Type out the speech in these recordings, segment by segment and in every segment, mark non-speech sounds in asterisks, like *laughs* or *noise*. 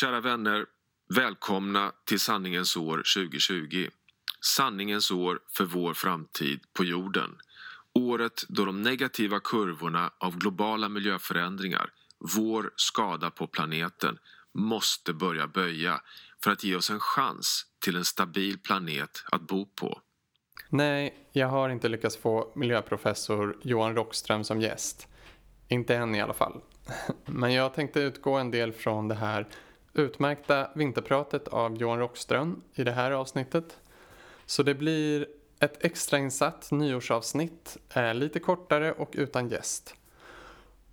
Kära vänner, välkomna till sanningens år 2020. Sanningens år för vår framtid på jorden. Året då de negativa kurvorna av globala miljöförändringar, vår skada på planeten, måste börja böja för att ge oss en chans till en stabil planet att bo på. Nej, jag har inte lyckats få miljöprofessor Johan Rockström som gäst. Inte än i alla fall. *laughs* Men jag tänkte utgå en del från det här utmärkta vinterpratet av Johan Rockström i det här avsnittet. Så det blir ett extrainsatt nyårsavsnitt, eh, lite kortare och utan gäst.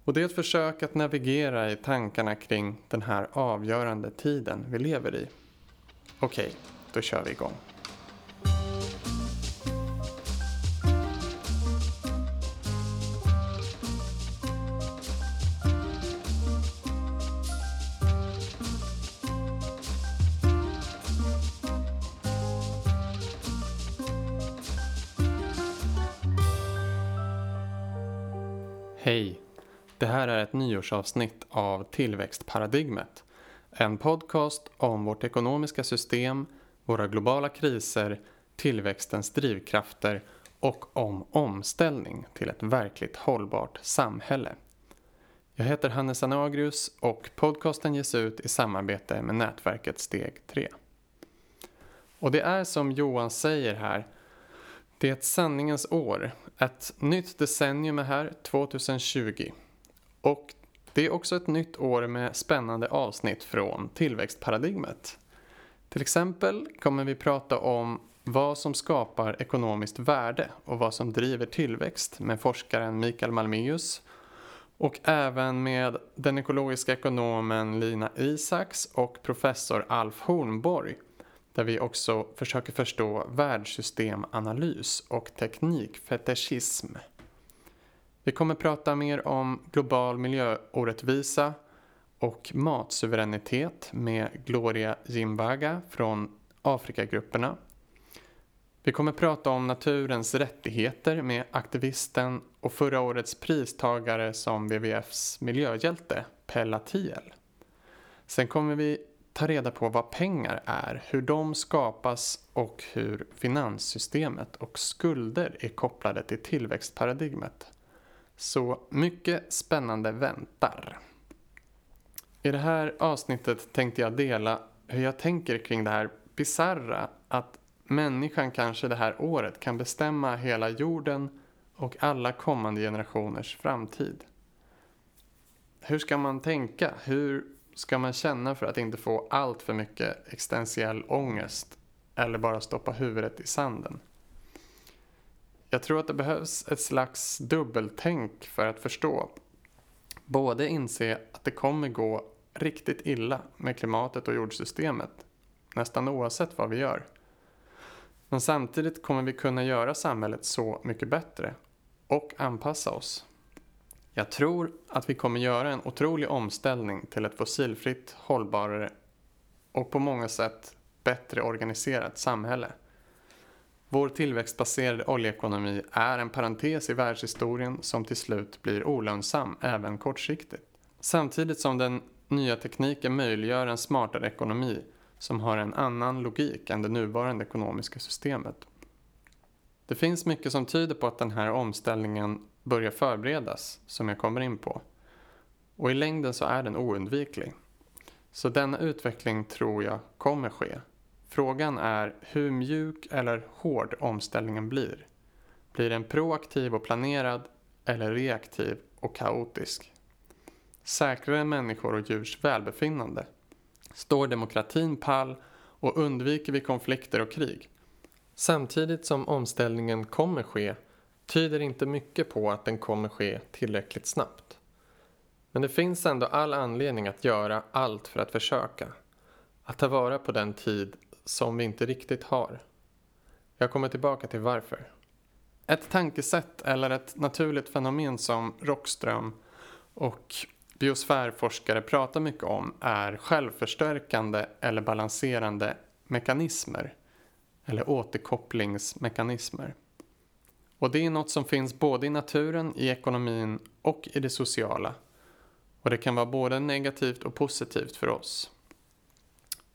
Och det är ett försök att navigera i tankarna kring den här avgörande tiden vi lever i. Okej, då kör vi igång. Hej! Det här är ett nyårsavsnitt av Tillväxtparadigmet. En podcast om vårt ekonomiska system, våra globala kriser, tillväxtens drivkrafter och om omställning till ett verkligt hållbart samhälle. Jag heter Hannes Anagrius och podcasten ges ut i samarbete med nätverket Steg 3. Och det är som Johan säger här det är ett sanningens år. Ett nytt decennium är här, 2020. Och det är också ett nytt år med spännande avsnitt från tillväxtparadigmet. Till exempel kommer vi prata om vad som skapar ekonomiskt värde och vad som driver tillväxt med forskaren Mikael Malmeus och även med den ekologiska ekonomen Lina Isaks och professor Alf Hornborg där vi också försöker förstå världssystemanalys och teknikfetischism. Vi kommer prata mer om global miljöorättvisa och matsuveränitet med Gloria Jimbaga från Afrikagrupperna. Vi kommer prata om naturens rättigheter med aktivisten och förra årets pristagare som WWFs miljöhjälte Pella Thiel. Sen kommer vi ta reda på vad pengar är, hur de skapas och hur finanssystemet och skulder är kopplade till tillväxtparadigmet. Så mycket spännande väntar. I det här avsnittet tänkte jag dela hur jag tänker kring det här bizarra att människan kanske det här året kan bestämma hela jorden och alla kommande generationers framtid. Hur ska man tänka? Hur ska man känna för att inte få allt för mycket existentiell ångest eller bara stoppa huvudet i sanden? Jag tror att det behövs ett slags dubbeltänk för att förstå. Både inse att det kommer gå riktigt illa med klimatet och jordsystemet, nästan oavsett vad vi gör. Men samtidigt kommer vi kunna göra samhället så mycket bättre och anpassa oss. Jag tror att vi kommer göra en otrolig omställning till ett fossilfritt, hållbarare och på många sätt bättre organiserat samhälle. Vår tillväxtbaserade oljeekonomi är en parentes i världshistorien som till slut blir olönsam även kortsiktigt. Samtidigt som den nya tekniken möjliggör en smartare ekonomi som har en annan logik än det nuvarande ekonomiska systemet. Det finns mycket som tyder på att den här omställningen börjar förberedas, som jag kommer in på. Och i längden så är den oundviklig. Så denna utveckling tror jag kommer ske. Frågan är hur mjuk eller hård omställningen blir. Blir den proaktiv och planerad eller reaktiv och kaotisk? Säkrare människor och djurs välbefinnande? Står demokratin pall och undviker vi konflikter och krig? Samtidigt som omställningen kommer ske tyder inte mycket på att den kommer ske tillräckligt snabbt. Men det finns ändå all anledning att göra allt för att försöka. Att ta vara på den tid som vi inte riktigt har. Jag kommer tillbaka till varför. Ett tankesätt eller ett naturligt fenomen som Rockström och biosfärforskare pratar mycket om är självförstärkande eller balanserande mekanismer eller återkopplingsmekanismer. Och det är något som finns både i naturen, i ekonomin och i det sociala. Och det kan vara både negativt och positivt för oss.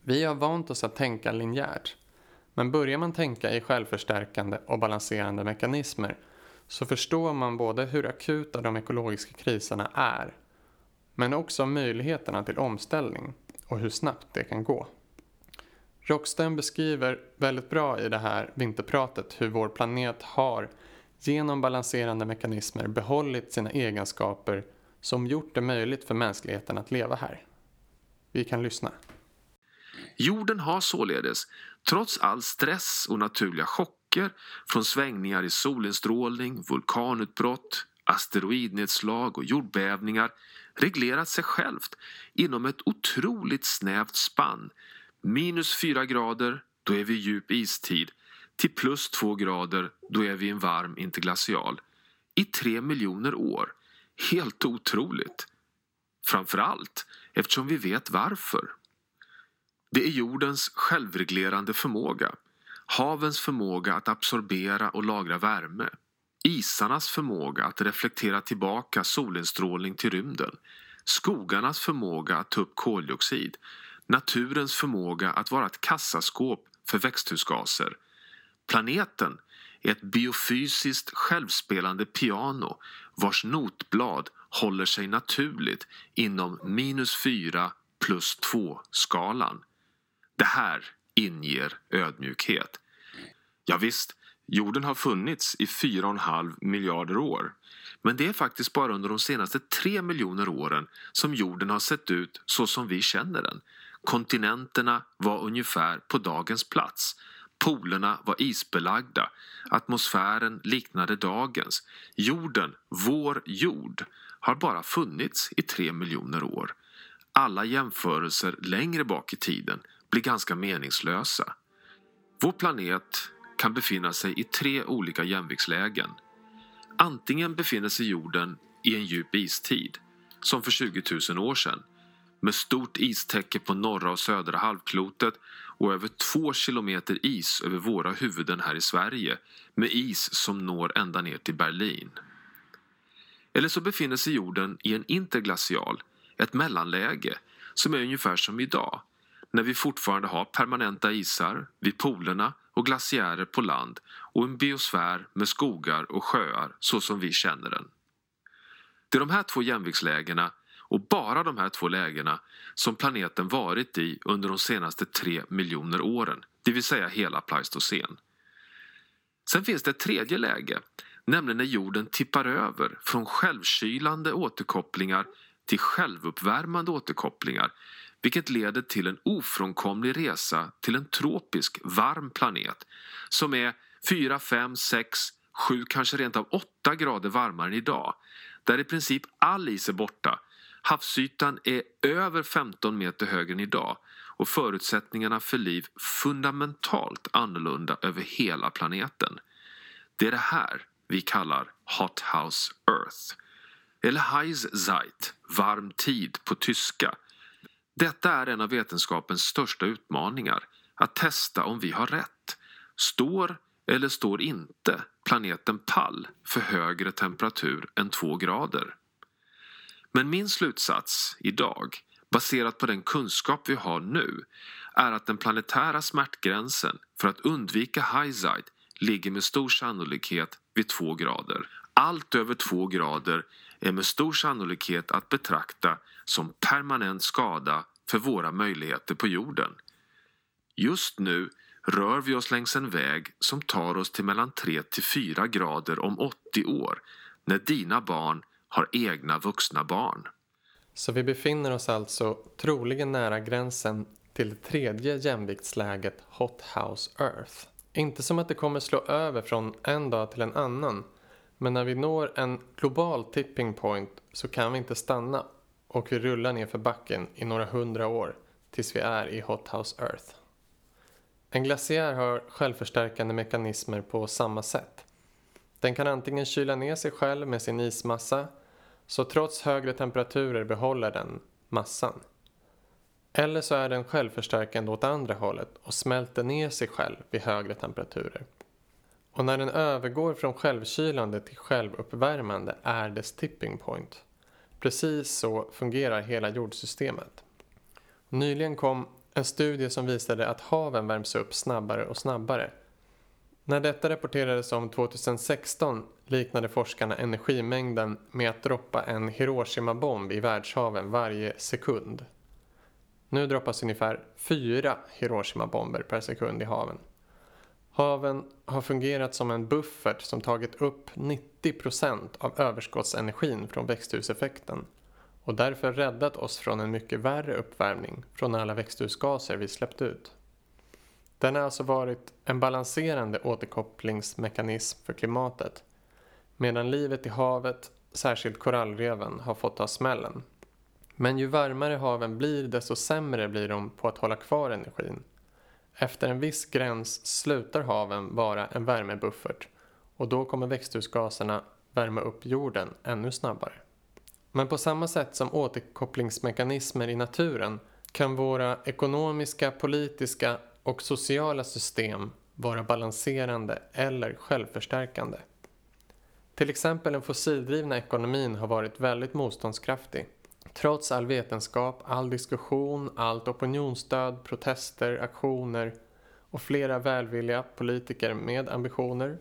Vi har vant oss att tänka linjärt. Men börjar man tänka i självförstärkande och balanserande mekanismer så förstår man både hur akuta de ekologiska kriserna är men också möjligheterna till omställning och hur snabbt det kan gå. Rocksten beskriver väldigt bra i det här vinterpratet hur vår planet har genom balanserande mekanismer behållit sina egenskaper som gjort det möjligt för mänskligheten att leva här. Vi kan lyssna. Jorden har således, trots all stress och naturliga chocker från svängningar i solinstrålning, vulkanutbrott, asteroidnedslag och jordbävningar reglerat sig självt inom ett otroligt snävt spann. Minus 4 grader, då är vi i djup istid, till plus två grader, då är vi i en varm interglacial. I tre miljoner år. Helt otroligt. Framförallt eftersom vi vet varför. Det är jordens självreglerande förmåga, havens förmåga att absorbera och lagra värme, isarnas förmåga att reflektera tillbaka solinstrålning till rymden, skogarnas förmåga att ta upp koldioxid, naturens förmåga att vara ett kassaskåp för växthusgaser. Planeten är ett biofysiskt självspelande piano vars notblad håller sig naturligt inom minus 4 plus 2-skalan. Det här inger ödmjukhet. Ja, visst, jorden har funnits i 4,5 miljarder år. Men det är faktiskt bara under de senaste 3 miljoner åren som jorden har sett ut så som vi känner den. Kontinenterna var ungefär på dagens plats. Polerna var isbelagda. Atmosfären liknade dagens. Jorden, vår jord, har bara funnits i tre miljoner år. Alla jämförelser längre bak i tiden blir ganska meningslösa. Vår planet kan befinna sig i tre olika jämviktslägen. Antingen befinner sig jorden i en djup istid, som för 20 000 år sedan, med stort istäcke på norra och södra halvklotet och över två kilometer is över våra huvuden här i Sverige med is som når ända ner till Berlin. Eller så befinner sig jorden i en interglacial, ett mellanläge, som är ungefär som idag, när vi fortfarande har permanenta isar vid polerna och glaciärer på land och en biosfär med skogar och sjöar så som vi känner den. Det är de här två jämviktslägena och bara de här två lägena som planeten varit i under de senaste tre miljoner åren, det vill säga hela Pleistocen. Sen finns det ett tredje läge, nämligen när jorden tippar över från självkylande återkopplingar till självuppvärmande återkopplingar vilket leder till en ofrånkomlig resa till en tropisk, varm planet som är 4, 5, 6, 7, kanske rent av 8 grader varmare än idag. Där i princip all is är borta. Havsytan är över 15 meter högre än idag och förutsättningarna för liv fundamentalt annorlunda över hela planeten. Det är det här vi kallar Hot House Earth. Eller Heiszeit, varm tid på tyska detta är en av vetenskapens största utmaningar, att testa om vi har rätt. Står eller står inte planeten pall för högre temperatur än 2 grader? Men min slutsats idag, baserat på den kunskap vi har nu, är att den planetära smärtgränsen för att undvika highside ligger med stor sannolikhet vid 2 grader. Allt över 2 grader är med stor sannolikhet att betrakta som permanent skada för våra möjligheter på jorden. Just nu rör vi oss längs en väg som tar oss till mellan 3 till 4 grader om 80 år när dina barn har egna vuxna barn. Så vi befinner oss alltså troligen nära gränsen till det tredje jämviktsläget Hot House Earth. Inte som att det kommer slå över från en dag till en annan men när vi når en global tipping point så kan vi inte stanna och vi rullar ner för backen i några hundra år tills vi är i Hot House Earth. En glaciär har självförstärkande mekanismer på samma sätt. Den kan antingen kyla ner sig själv med sin ismassa så trots högre temperaturer behåller den massan. Eller så är den självförstärkande åt andra hållet och smälter ner sig själv vid högre temperaturer. Och när den övergår från självkylande till självuppvärmande är dess tipping point. Precis så fungerar hela jordsystemet. Nyligen kom en studie som visade att haven värms upp snabbare och snabbare. När detta rapporterades om 2016 liknade forskarna energimängden med att droppa en Hiroshima-bomb i världshaven varje sekund. Nu droppas ungefär fyra Hiroshima-bomber per sekund i haven. Haven har fungerat som en buffert som tagit upp 90% av överskottsenergin från växthuseffekten och därför räddat oss från en mycket värre uppvärmning från alla växthusgaser vi släppt ut. Den har alltså varit en balanserande återkopplingsmekanism för klimatet medan livet i havet, särskilt korallreven, har fått ta smällen. Men ju varmare haven blir desto sämre blir de på att hålla kvar energin. Efter en viss gräns slutar haven vara en värmebuffert och då kommer växthusgaserna värma upp jorden ännu snabbare. Men på samma sätt som återkopplingsmekanismer i naturen kan våra ekonomiska, politiska och sociala system vara balanserande eller självförstärkande. Till exempel den fossildrivna ekonomin har varit väldigt motståndskraftig. Trots all vetenskap, all diskussion, allt opinionsstöd, protester, aktioner och flera välvilliga politiker med ambitioner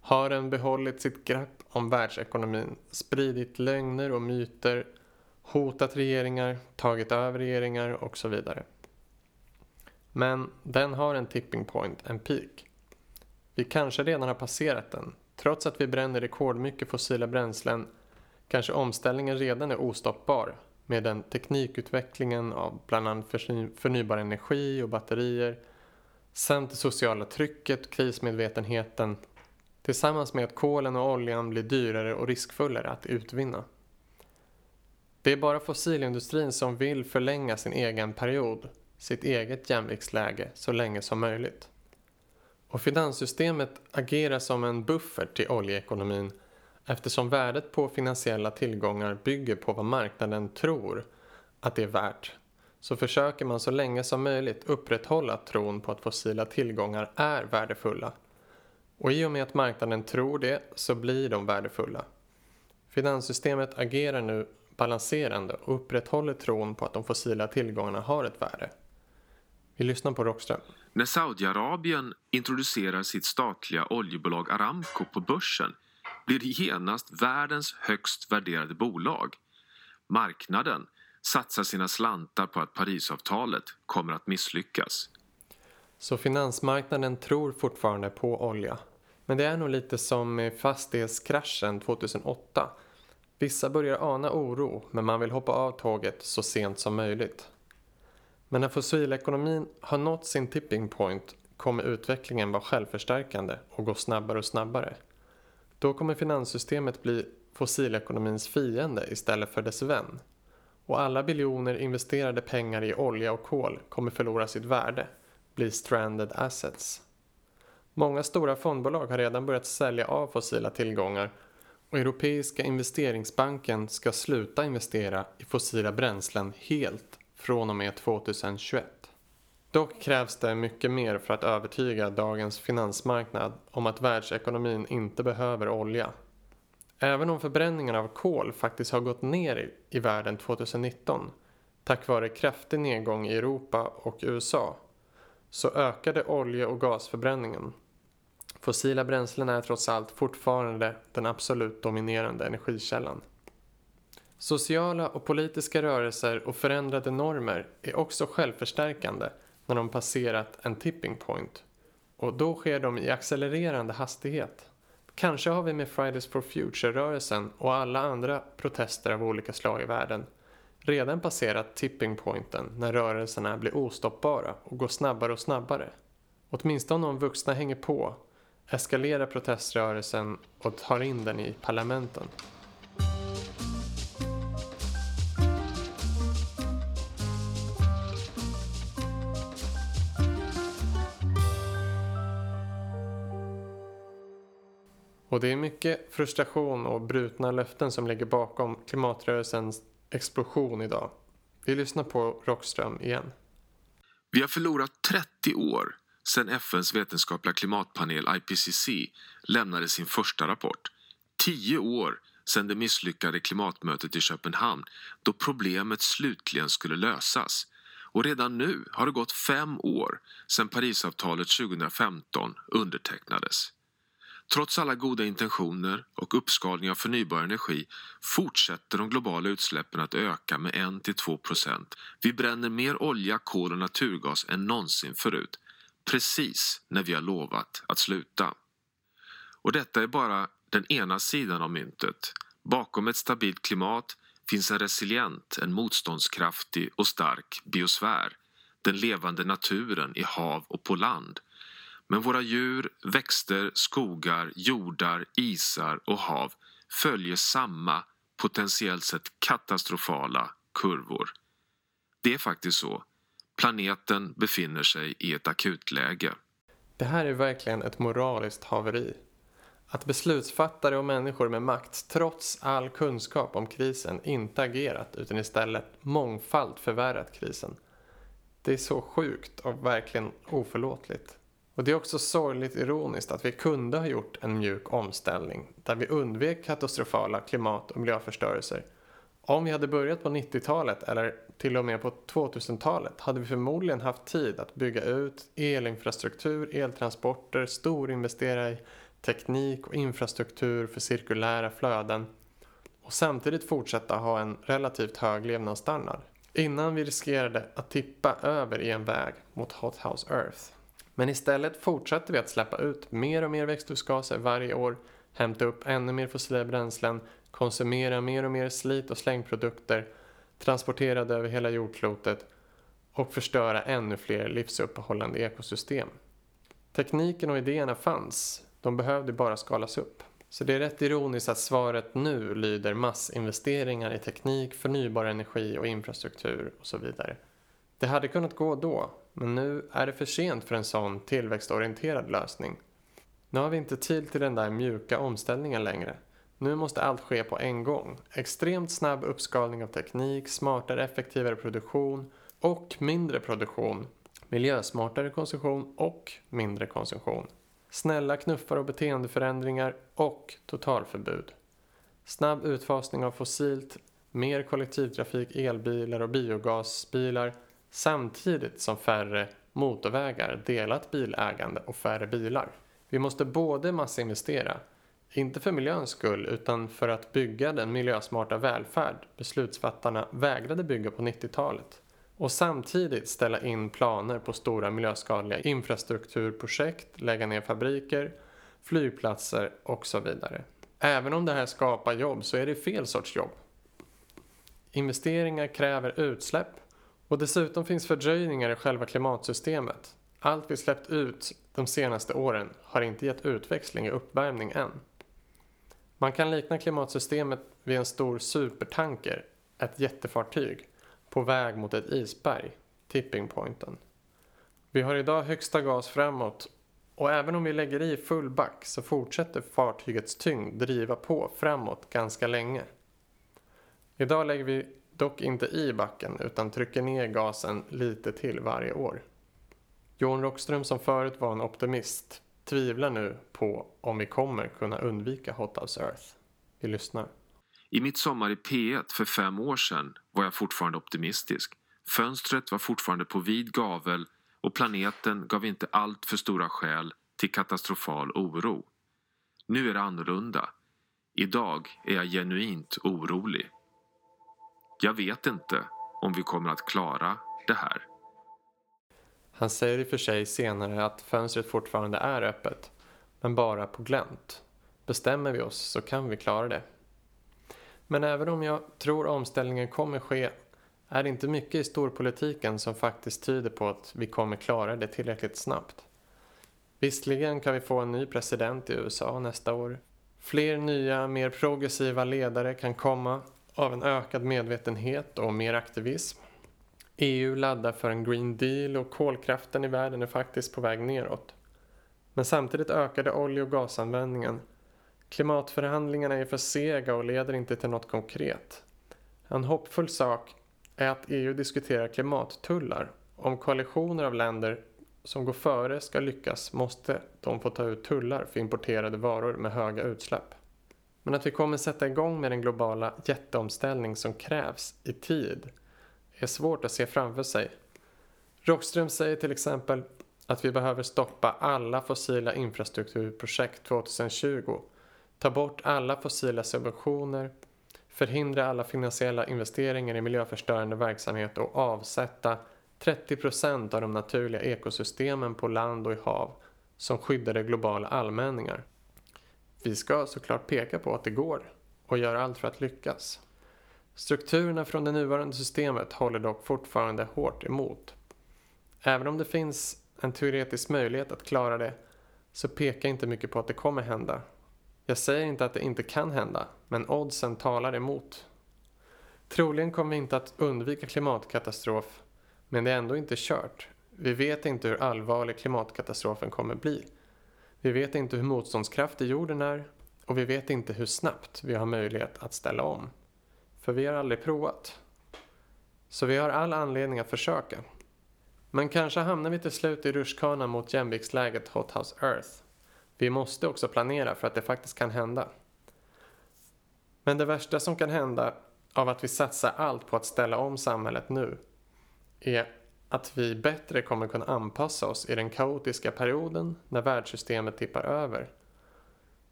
har den behållit sitt grepp om världsekonomin, spridit lögner och myter, hotat regeringar, tagit över regeringar och så vidare. Men den har en tipping point, en peak. Vi kanske redan har passerat den. Trots att vi bränner rekordmycket fossila bränslen kanske omställningen redan är ostoppbar med den teknikutvecklingen av bland annat förnybar energi och batterier samt det sociala trycket, krismedvetenheten tillsammans med att kolen och oljan blir dyrare och riskfullare att utvinna. Det är bara fossilindustrin som vill förlänga sin egen period, sitt eget jämviktsläge, så länge som möjligt. Och finanssystemet agerar som en buffert till oljeekonomin eftersom värdet på finansiella tillgångar bygger på vad marknaden tror att det är värt så försöker man så länge som möjligt upprätthålla tron på att fossila tillgångar är värdefulla. Och i och med att marknaden tror det så blir de värdefulla. Finanssystemet agerar nu balanserande och upprätthåller tron på att de fossila tillgångarna har ett värde. Vi lyssnar på Rockström. När Saudiarabien introducerar sitt statliga oljebolag Aramco på börsen blir det genast världens högst värderade bolag. Marknaden satsar sina slantar på att Parisavtalet kommer att misslyckas. Så finansmarknaden tror fortfarande på olja. Men det är nog lite som med fastighetskraschen 2008. Vissa börjar ana oro men man vill hoppa av tåget så sent som möjligt. Men när fossilekonomin har nått sin tipping point kommer utvecklingen vara självförstärkande och gå snabbare och snabbare. Då kommer finanssystemet bli fossilekonomins fiende istället för dess vän. Och alla biljoner investerade pengar i olja och kol kommer förlora sitt värde, bli stranded assets. Många stora fondbolag har redan börjat sälja av fossila tillgångar och Europeiska investeringsbanken ska sluta investera i fossila bränslen helt från och med 2021. Dock krävs det mycket mer för att övertyga dagens finansmarknad om att världsekonomin inte behöver olja. Även om förbränningen av kol faktiskt har gått ner i världen 2019 tack vare kraftig nedgång i Europa och USA så ökade olje- och gasförbränningen. Fossila bränslen är trots allt fortfarande den absolut dominerande energikällan. Sociala och politiska rörelser och förändrade normer är också självförstärkande när de passerat en tipping point. Och då sker de i accelererande hastighet. Kanske har vi med Fridays for Future-rörelsen och alla andra protester av olika slag i världen redan passerat tipping pointen när rörelserna blir ostoppbara och går snabbare och snabbare. Åtminstone om vuxna hänger på, eskalerar proteströrelsen och tar in den i parlamenten. Och det är mycket frustration och brutna löften som ligger bakom klimatrörelsens explosion idag. Vi lyssnar på Rockström igen. Vi har förlorat 30 år sedan FNs vetenskapliga klimatpanel IPCC lämnade sin första rapport. 10 år sedan det misslyckade klimatmötet i Köpenhamn då problemet slutligen skulle lösas. Och redan nu har det gått fem år sedan Parisavtalet 2015 undertecknades. Trots alla goda intentioner och uppskalning av förnybar energi fortsätter de globala utsläppen att öka med 1-2 procent. Vi bränner mer olja, kol och naturgas än någonsin förut, precis när vi har lovat att sluta. Och detta är bara den ena sidan av myntet. Bakom ett stabilt klimat finns en resilient, en motståndskraftig och stark biosfär, den levande naturen i hav och på land. Men våra djur, växter, skogar, jordar, isar och hav följer samma, potentiellt sett katastrofala kurvor. Det är faktiskt så. Planeten befinner sig i ett akutläge. Det här är verkligen ett moraliskt haveri. Att beslutsfattare och människor med makt trots all kunskap om krisen inte agerat utan istället mångfald förvärrat krisen. Det är så sjukt och verkligen oförlåtligt. Och det är också sorgligt ironiskt att vi kunde ha gjort en mjuk omställning där vi undvek katastrofala klimat och miljöförstörelser. Om vi hade börjat på 90-talet eller till och med på 2000-talet hade vi förmodligen haft tid att bygga ut elinfrastruktur, eltransporter, storinvestera i teknik och infrastruktur för cirkulära flöden och samtidigt fortsätta ha en relativt hög levnadsstandard innan vi riskerade att tippa över i en väg mot Hot House Earth. Men istället fortsätter vi att släppa ut mer och mer växthusgaser varje år, hämta upp ännu mer fossila bränslen, konsumera mer och mer slit och slängprodukter transporterade över hela jordklotet och förstöra ännu fler livsuppehållande ekosystem. Tekniken och idéerna fanns, de behövde bara skalas upp. Så det är rätt ironiskt att svaret nu lyder massinvesteringar i teknik, förnybar energi och infrastruktur och så vidare. Det hade kunnat gå då, men nu är det för sent för en sån tillväxtorienterad lösning. Nu har vi inte tid till den där mjuka omställningen längre. Nu måste allt ske på en gång. Extremt snabb uppskalning av teknik, smartare effektivare produktion och mindre produktion. Miljösmartare konsumtion och mindre konsumtion. Snälla knuffar och beteendeförändringar och totalförbud. Snabb utfasning av fossilt, mer kollektivtrafik, elbilar och biogasbilar samtidigt som färre motorvägar, delat bilägande och färre bilar. Vi måste både massinvestera, inte för miljöns skull utan för att bygga den miljösmarta välfärd beslutsfattarna vägrade bygga på 90-talet och samtidigt ställa in planer på stora miljöskadliga infrastrukturprojekt, lägga ner fabriker, flygplatser och så vidare. Även om det här skapar jobb så är det fel sorts jobb. Investeringar kräver utsläpp och dessutom finns fördröjningar i själva klimatsystemet. Allt vi släppt ut de senaste åren har inte gett utväxling i uppvärmning än. Man kan likna klimatsystemet vid en stor supertanker, ett jättefartyg, på väg mot ett isberg, tipping pointen. Vi har idag högsta gas framåt och även om vi lägger i full back så fortsätter fartygets tyngd driva på framåt ganska länge. Idag lägger vi dock inte i backen utan trycker ner gasen lite till varje år. Johan Rockström som förut var en optimist tvivlar nu på om vi kommer kunna undvika Hot House Earth. Vi lyssnar. I mitt sommar i P1 för fem år sedan var jag fortfarande optimistisk. Fönstret var fortfarande på vid gavel och planeten gav inte allt för stora skäl till katastrofal oro. Nu är det annorlunda. Idag är jag genuint orolig. Jag vet inte om vi kommer att klara det här. Han säger i och för sig senare att fönstret fortfarande är öppet, men bara på glänt. Bestämmer vi oss så kan vi klara det. Men även om jag tror omställningen kommer ske är det inte mycket i storpolitiken som faktiskt tyder på att vi kommer klara det tillräckligt snabbt. Visserligen kan vi få en ny president i USA nästa år. Fler nya, mer progressiva ledare kan komma av en ökad medvetenhet och mer aktivism. EU laddar för en Green Deal och kolkraften i världen är faktiskt på väg neråt. Men samtidigt ökade olje och gasanvändningen. Klimatförhandlingarna är för sega och leder inte till något konkret. En hoppfull sak är att EU diskuterar klimattullar. Om koalitioner av länder som går före ska lyckas måste de få ta ut tullar för importerade varor med höga utsläpp. Men att vi kommer sätta igång med den globala jätteomställning som krävs i tid är svårt att se framför sig. Rockström säger till exempel att vi behöver stoppa alla fossila infrastrukturprojekt 2020, ta bort alla fossila subventioner, förhindra alla finansiella investeringar i miljöförstörande verksamhet och avsätta 30 procent av de naturliga ekosystemen på land och i hav som skyddade globala allmänningar. Vi ska såklart peka på att det går och göra allt för att lyckas. Strukturerna från det nuvarande systemet håller dock fortfarande hårt emot. Även om det finns en teoretisk möjlighet att klara det så pekar inte mycket på att det kommer hända. Jag säger inte att det inte kan hända, men oddsen talar emot. Troligen kommer vi inte att undvika klimatkatastrof, men det är ändå inte kört. Vi vet inte hur allvarlig klimatkatastrofen kommer bli. Vi vet inte hur motståndskraftig jorden är och vi vet inte hur snabbt vi har möjlighet att ställa om. För vi har aldrig provat. Så vi har all anledning att försöka. Men kanske hamnar vi till slut i rutschkanan mot jämviktsläget Hot House Earth. Vi måste också planera för att det faktiskt kan hända. Men det värsta som kan hända av att vi satsar allt på att ställa om samhället nu är att vi bättre kommer kunna anpassa oss i den kaotiska perioden när världssystemet tippar över.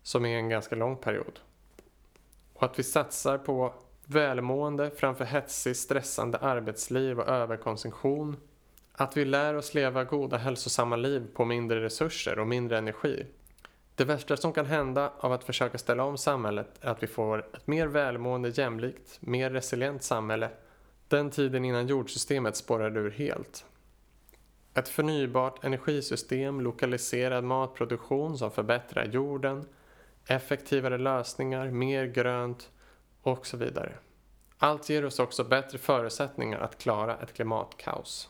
Som är en ganska lång period. Och att vi satsar på välmående framför hetsig, stressande arbetsliv och överkonsumtion. Att vi lär oss leva goda, hälsosamma liv på mindre resurser och mindre energi. Det värsta som kan hända av att försöka ställa om samhället är att vi får ett mer välmående, jämlikt, mer resilient samhälle den tiden innan jordsystemet spårade ur helt. Ett förnybart energisystem, lokaliserad matproduktion som förbättrar jorden, effektivare lösningar, mer grönt och så vidare. Allt ger oss också bättre förutsättningar att klara ett klimatkaos.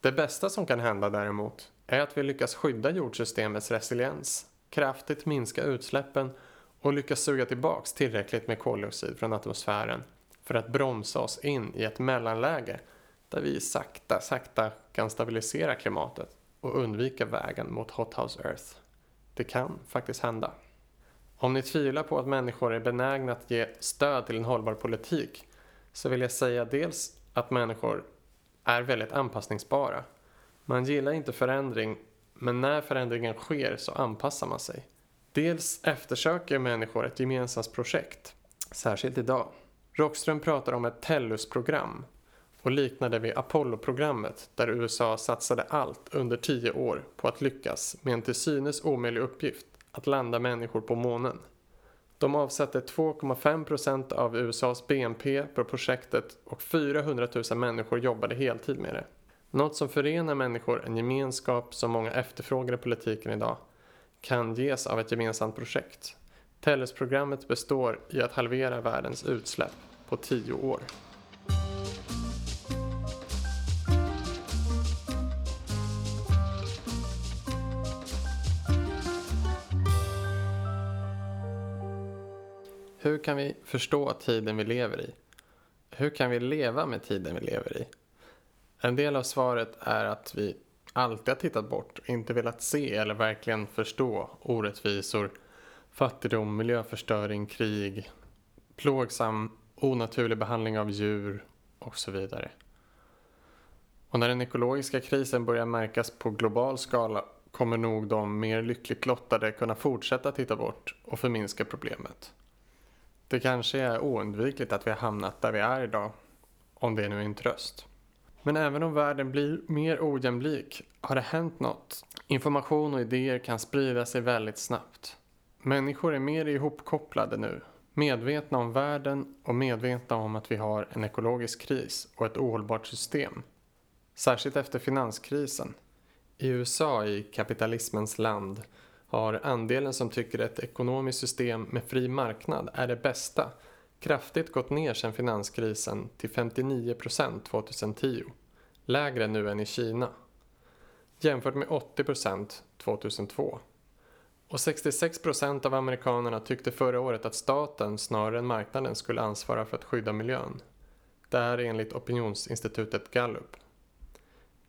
Det bästa som kan hända däremot är att vi lyckas skydda jordsystemets resiliens, kraftigt minska utsläppen och lyckas suga tillbaks tillräckligt med koldioxid från atmosfären för att bromsa oss in i ett mellanläge där vi sakta, sakta kan stabilisera klimatet och undvika vägen mot Hot House Earth. Det kan faktiskt hända. Om ni tvivlar på att människor är benägna att ge stöd till en hållbar politik så vill jag säga dels att människor är väldigt anpassningsbara. Man gillar inte förändring men när förändringen sker så anpassar man sig. Dels eftersöker människor ett gemensamt projekt, särskilt idag. Rockström pratar om ett Tellus-program och liknade vid Apollo-programmet där USA satsade allt under tio år på att lyckas med en till synes omöjlig uppgift, att landa människor på månen. De avsatte 2,5% av USAs BNP på projektet och 400 000 människor jobbade heltid med det. Något som förenar människor, en gemenskap som många efterfrågar i politiken idag, kan ges av ett gemensamt projekt. Tellus-programmet består i att halvera världens utsläpp på tio år. Hur kan vi förstå tiden vi lever i? Hur kan vi leva med tiden vi lever i? En del av svaret är att vi alltid har tittat bort, inte velat se eller verkligen förstå orättvisor, fattigdom, miljöförstöring, krig, plågsam, onaturlig behandling av djur och så vidare. Och när den ekologiska krisen börjar märkas på global skala kommer nog de mer lyckligt lottade kunna fortsätta titta bort och förminska problemet. Det kanske är oundvikligt att vi har hamnat där vi är idag, om det nu är en tröst. Men även om världen blir mer ojämlik har det hänt något. Information och idéer kan sprida sig väldigt snabbt. Människor är mer ihopkopplade nu, medvetna om världen och medvetna om att vi har en ekologisk kris och ett ohållbart system. Särskilt efter finanskrisen. I USA, i kapitalismens land, har andelen som tycker ett ekonomiskt system med fri marknad är det bästa kraftigt gått ner sedan finanskrisen till 59 procent 2010. Lägre nu än i Kina. Jämfört med 80 procent 2002. Och 66 procent av amerikanerna tyckte förra året att staten snarare än marknaden skulle ansvara för att skydda miljön. Det är enligt opinionsinstitutet Gallup.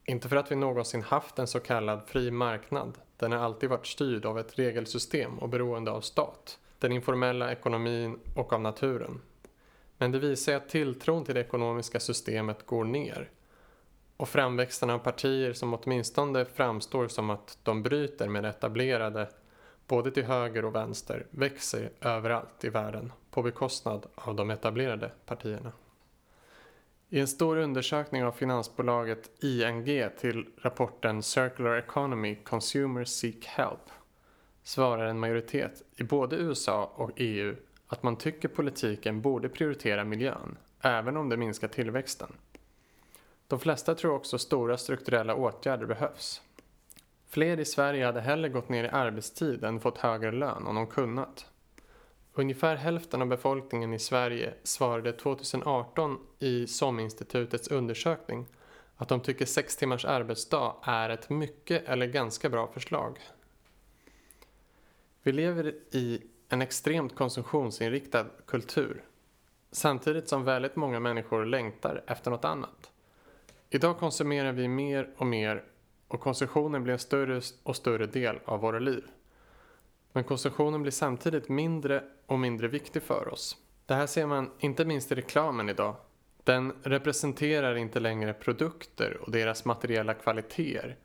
Inte för att vi någonsin haft en så kallad fri marknad. Den har alltid varit styrd av ett regelsystem och beroende av stat, den informella ekonomin och av naturen. Men det visar att tilltron till det ekonomiska systemet går ner. och framväxten av partier som åtminstone framstår som att de bryter med det etablerade både till höger och vänster växer överallt i världen på bekostnad av de etablerade partierna. I en stor undersökning av finansbolaget ING till rapporten Circular Economy Consumers Seek Help svarar en majoritet i både USA och EU att man tycker politiken borde prioritera miljön, även om det minskar tillväxten. De flesta tror också stora strukturella åtgärder behövs. Fler i Sverige hade hellre gått ner i arbetstid än fått högre lön om de kunnat. Ungefär hälften av befolkningen i Sverige svarade 2018 i SOM-institutets undersökning att de tycker sex timmars arbetsdag är ett mycket eller ganska bra förslag. Vi lever i en extremt konsumtionsinriktad kultur samtidigt som väldigt många människor längtar efter något annat. Idag konsumerar vi mer och mer och konsumtionen blir en större och större del av våra liv. Men konsumtionen blir samtidigt mindre och mindre viktig för oss. Det här ser man inte minst i reklamen idag. Den representerar inte längre produkter och deras materiella kvaliteter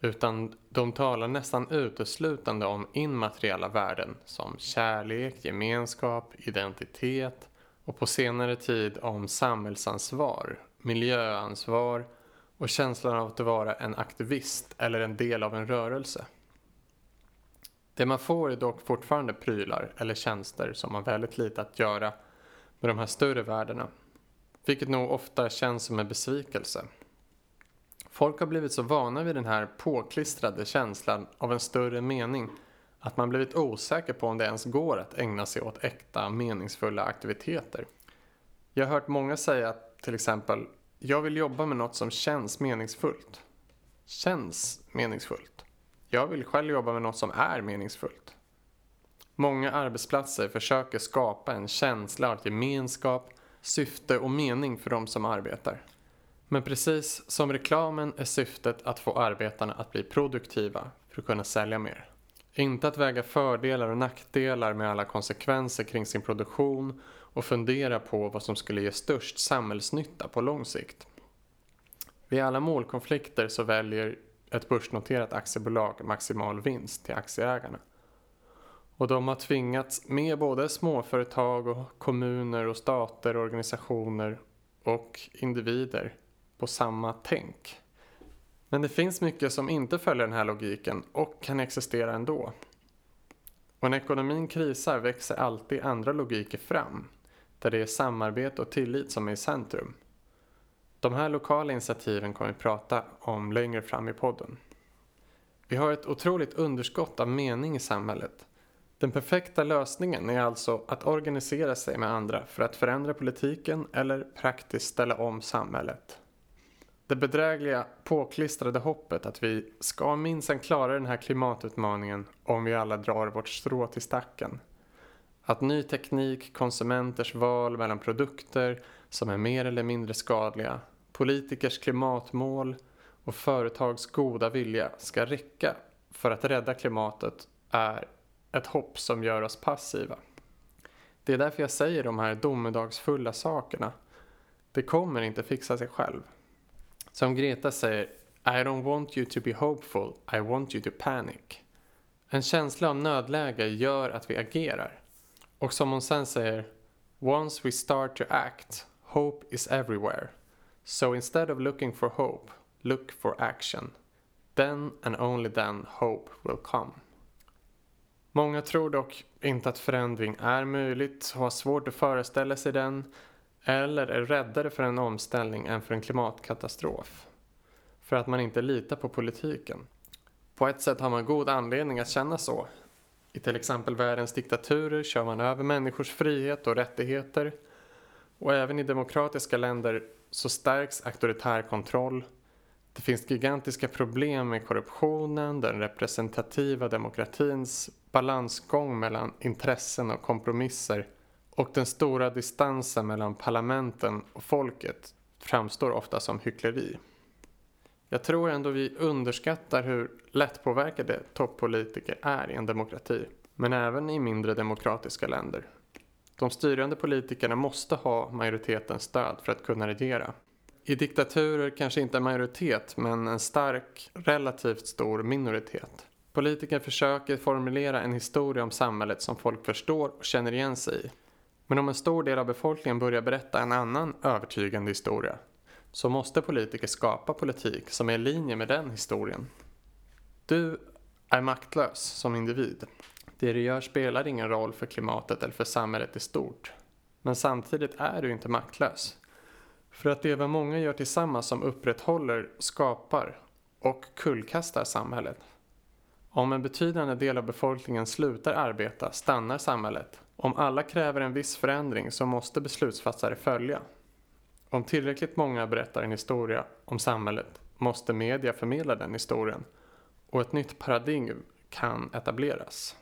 utan de talar nästan uteslutande om immateriella värden som kärlek, gemenskap, identitet och på senare tid om samhällsansvar, miljöansvar och känslan av att vara en aktivist eller en del av en rörelse. Det man får är dock fortfarande prylar eller tjänster som har väldigt lite att göra med de här större värdena. Vilket nog ofta känns som en besvikelse. Folk har blivit så vana vid den här påklistrade känslan av en större mening att man blivit osäker på om det ens går att ägna sig åt äkta meningsfulla aktiviteter. Jag har hört många säga till exempel jag vill jobba med något som känns meningsfullt. Känns meningsfullt. Jag vill själv jobba med något som är meningsfullt. Många arbetsplatser försöker skapa en känsla av gemenskap, syfte och mening för de som arbetar. Men precis som reklamen är syftet att få arbetarna att bli produktiva för att kunna sälja mer. Inte att väga fördelar och nackdelar med alla konsekvenser kring sin produktion och fundera på vad som skulle ge störst samhällsnytta på lång sikt. Vid alla målkonflikter så väljer ett börsnoterat aktiebolag maximal vinst till aktieägarna. Och de har tvingats med både småföretag och kommuner och stater, organisationer och individer på samma tänk. Men det finns mycket som inte följer den här logiken och kan existera ändå. Och när ekonomin krisar växer alltid andra logiker fram, där det är samarbete och tillit som är i centrum. De här lokala initiativen kommer vi prata om längre fram i podden. Vi har ett otroligt underskott av mening i samhället. Den perfekta lösningen är alltså att organisera sig med andra för att förändra politiken eller praktiskt ställa om samhället. Det bedrägliga påklistrade hoppet att vi ska minsann klara den här klimatutmaningen om vi alla drar vårt strå till stacken. Att ny teknik, konsumenters val mellan produkter som är mer eller mindre skadliga, politikers klimatmål och företags goda vilja ska räcka för att rädda klimatet är ett hopp som gör oss passiva. Det är därför jag säger de här domedagsfulla sakerna. Det kommer inte fixa sig själv. Som Greta säger, I don't want you to be hopeful, I want you to panic. En känsla av nödläge gör att vi agerar. Och som hon sen säger, Once we start to act, hope is everywhere. So instead of looking for hope, look for action. Then and only then hope will come. Många tror dock inte att förändring är möjligt och har svårt att föreställa sig den eller är räddare för en omställning än för en klimatkatastrof. För att man inte litar på politiken. På ett sätt har man god anledning att känna så. I till exempel världens diktaturer kör man över människors frihet och rättigheter. Och även i demokratiska länder så stärks auktoritär kontroll. Det finns gigantiska problem med korruptionen, den representativa demokratins balansgång mellan intressen och kompromisser och den stora distansen mellan parlamenten och folket framstår ofta som hyckleri. Jag tror ändå vi underskattar hur lättpåverkade toppolitiker är i en demokrati, men även i mindre demokratiska länder. De styrande politikerna måste ha majoritetens stöd för att kunna regera. i diktaturer kanske inte en majoritet men en stark, relativt stor minoritet. Politiker försöker formulera en historia om samhället som folk förstår och känner igen sig i. Men om en stor del av befolkningen börjar berätta en annan övertygande historia så måste politiker skapa politik som är i linje med den historien. Du är maktlös som individ. Det du gör spelar ingen roll för klimatet eller för samhället i stort. Men samtidigt är du inte maktlös. För att det är vad många gör tillsammans som upprätthåller, skapar och kullkastar samhället. Om en betydande del av befolkningen slutar arbeta stannar samhället. Om alla kräver en viss förändring så måste beslutsfattare följa. Om tillräckligt många berättar en historia om samhället måste media förmedla den historien och ett nytt paradigm kan etableras.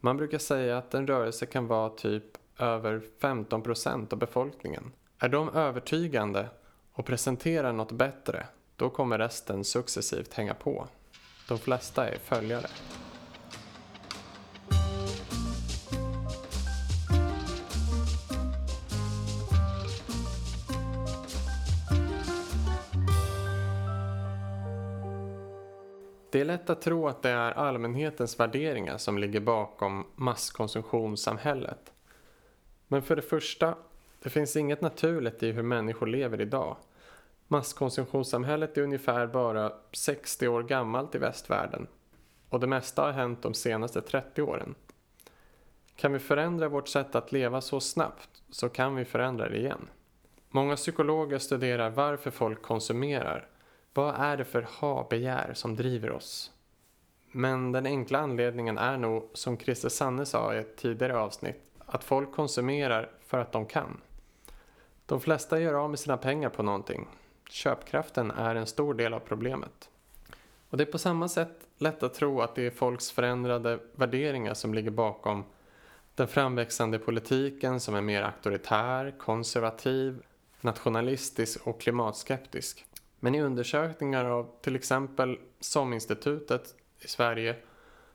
Man brukar säga att en rörelse kan vara typ över 15 procent av befolkningen. Är de övertygande och presenterar något bättre, då kommer resten successivt hänga på. De flesta är följare. Lätt att tro att det är allmänhetens värderingar som ligger bakom masskonsumtionssamhället. Men för det första, det finns inget naturligt i hur människor lever idag. Masskonsumtionssamhället är ungefär bara 60 år gammalt i västvärlden och det mesta har hänt de senaste 30 åren. Kan vi förändra vårt sätt att leva så snabbt så kan vi förändra det igen. Många psykologer studerar varför folk konsumerar vad är det för ha-begär som driver oss? Men den enkla anledningen är nog, som Christer Sanne sa i ett tidigare avsnitt, att folk konsumerar för att de kan. De flesta gör av med sina pengar på någonting. Köpkraften är en stor del av problemet. Och det är på samma sätt lätt att tro att det är folks förändrade värderingar som ligger bakom den framväxande politiken som är mer auktoritär, konservativ, nationalistisk och klimatskeptisk. Men i undersökningar av till exempel SOM-institutet i Sverige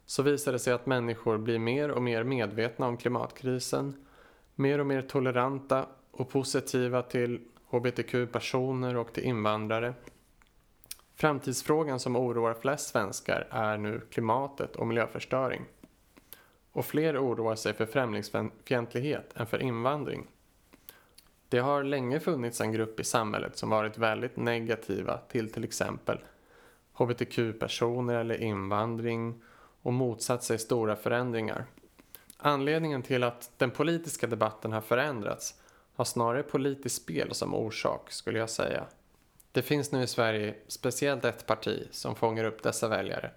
så visar det sig att människor blir mer och mer medvetna om klimatkrisen, mer och mer toleranta och positiva till hbtq-personer och till invandrare. Framtidsfrågan som oroar flest svenskar är nu klimatet och miljöförstöring. Och fler oroar sig för främlingsfientlighet än för invandring. Det har länge funnits en grupp i samhället som varit väldigt negativa till till exempel hbtq-personer eller invandring och motsatt sig stora förändringar. Anledningen till att den politiska debatten har förändrats har snarare politiskt spel som orsak skulle jag säga. Det finns nu i Sverige speciellt ett parti som fångar upp dessa väljare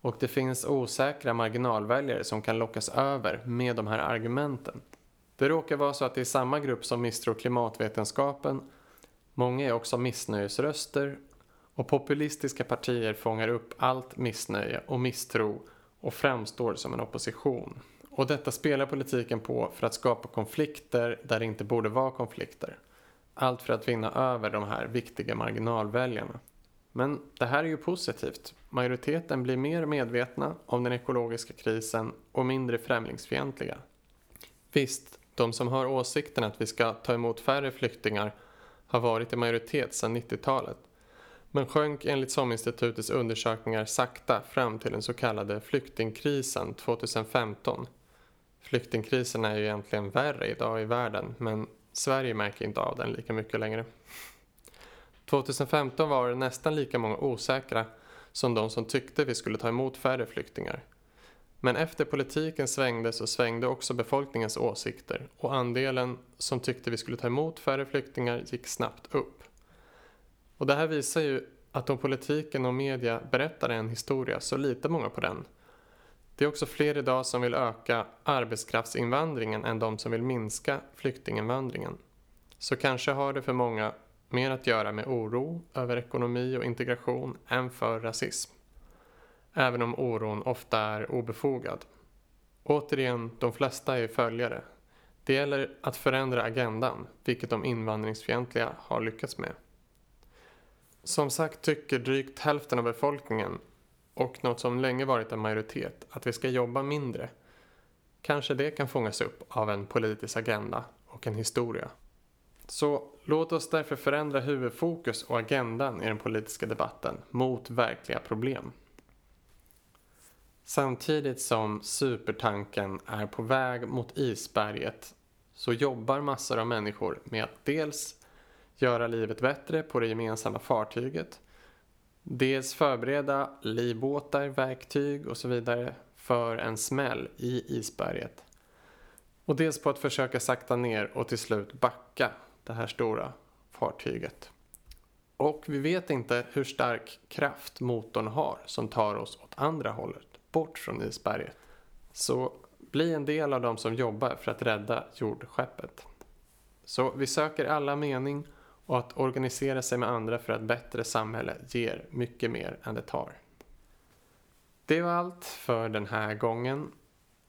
och det finns osäkra marginalväljare som kan lockas över med de här argumenten. Det råkar vara så att det är samma grupp som misstror klimatvetenskapen. Många är också missnöjesröster och populistiska partier fångar upp allt missnöje och misstro och framstår som en opposition. Och detta spelar politiken på för att skapa konflikter där det inte borde vara konflikter. Allt för att vinna över de här viktiga marginalväljarna. Men det här är ju positivt. Majoriteten blir mer medvetna om den ekologiska krisen och mindre främlingsfientliga. Visst, de som har åsikten att vi ska ta emot färre flyktingar har varit i majoritet sedan 90-talet men sjönk enligt SOM-institutets undersökningar sakta fram till den så kallade flyktingkrisen 2015. Flyktingkrisen är ju egentligen värre idag i världen men Sverige märker inte av den lika mycket längre. 2015 var det nästan lika många osäkra som de som tyckte vi skulle ta emot färre flyktingar. Men efter politiken svängde så svängde också befolkningens åsikter och andelen som tyckte vi skulle ta emot färre flyktingar gick snabbt upp. Och det här visar ju att om politiken och media berättar en historia så litar många på den. Det är också fler idag som vill öka arbetskraftsinvandringen än de som vill minska flyktinginvandringen. Så kanske har det för många mer att göra med oro över ekonomi och integration än för rasism även om oron ofta är obefogad. Återigen, de flesta är följare. Det gäller att förändra agendan, vilket de invandringsfientliga har lyckats med. Som sagt tycker drygt hälften av befolkningen, och något som länge varit en majoritet, att vi ska jobba mindre. Kanske det kan fångas upp av en politisk agenda och en historia. Så låt oss därför förändra huvudfokus och agendan i den politiska debatten mot verkliga problem. Samtidigt som supertanken är på väg mot isberget så jobbar massor av människor med att dels göra livet bättre på det gemensamma fartyget, dels förbereda livbåtar, verktyg och så vidare för en smäll i isberget. Och dels på att försöka sakta ner och till slut backa det här stora fartyget. Och vi vet inte hur stark kraft motorn har som tar oss åt andra hållet, bort från isberget. Så bli en del av de som jobbar för att rädda jordskeppet. Så vi söker alla mening och att organisera sig med andra för ett bättre samhälle ger mycket mer än det tar. Det var allt för den här gången.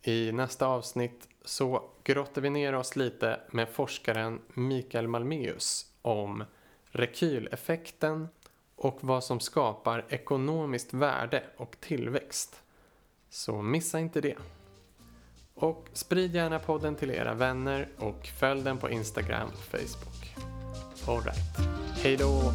I nästa avsnitt så grottar vi ner oss lite med forskaren Mikael Malmeus om rekyleffekten och vad som skapar ekonomiskt värde och tillväxt. Så missa inte det. Och sprid gärna podden till era vänner och följ den på Instagram och Facebook. Alright, hejdå!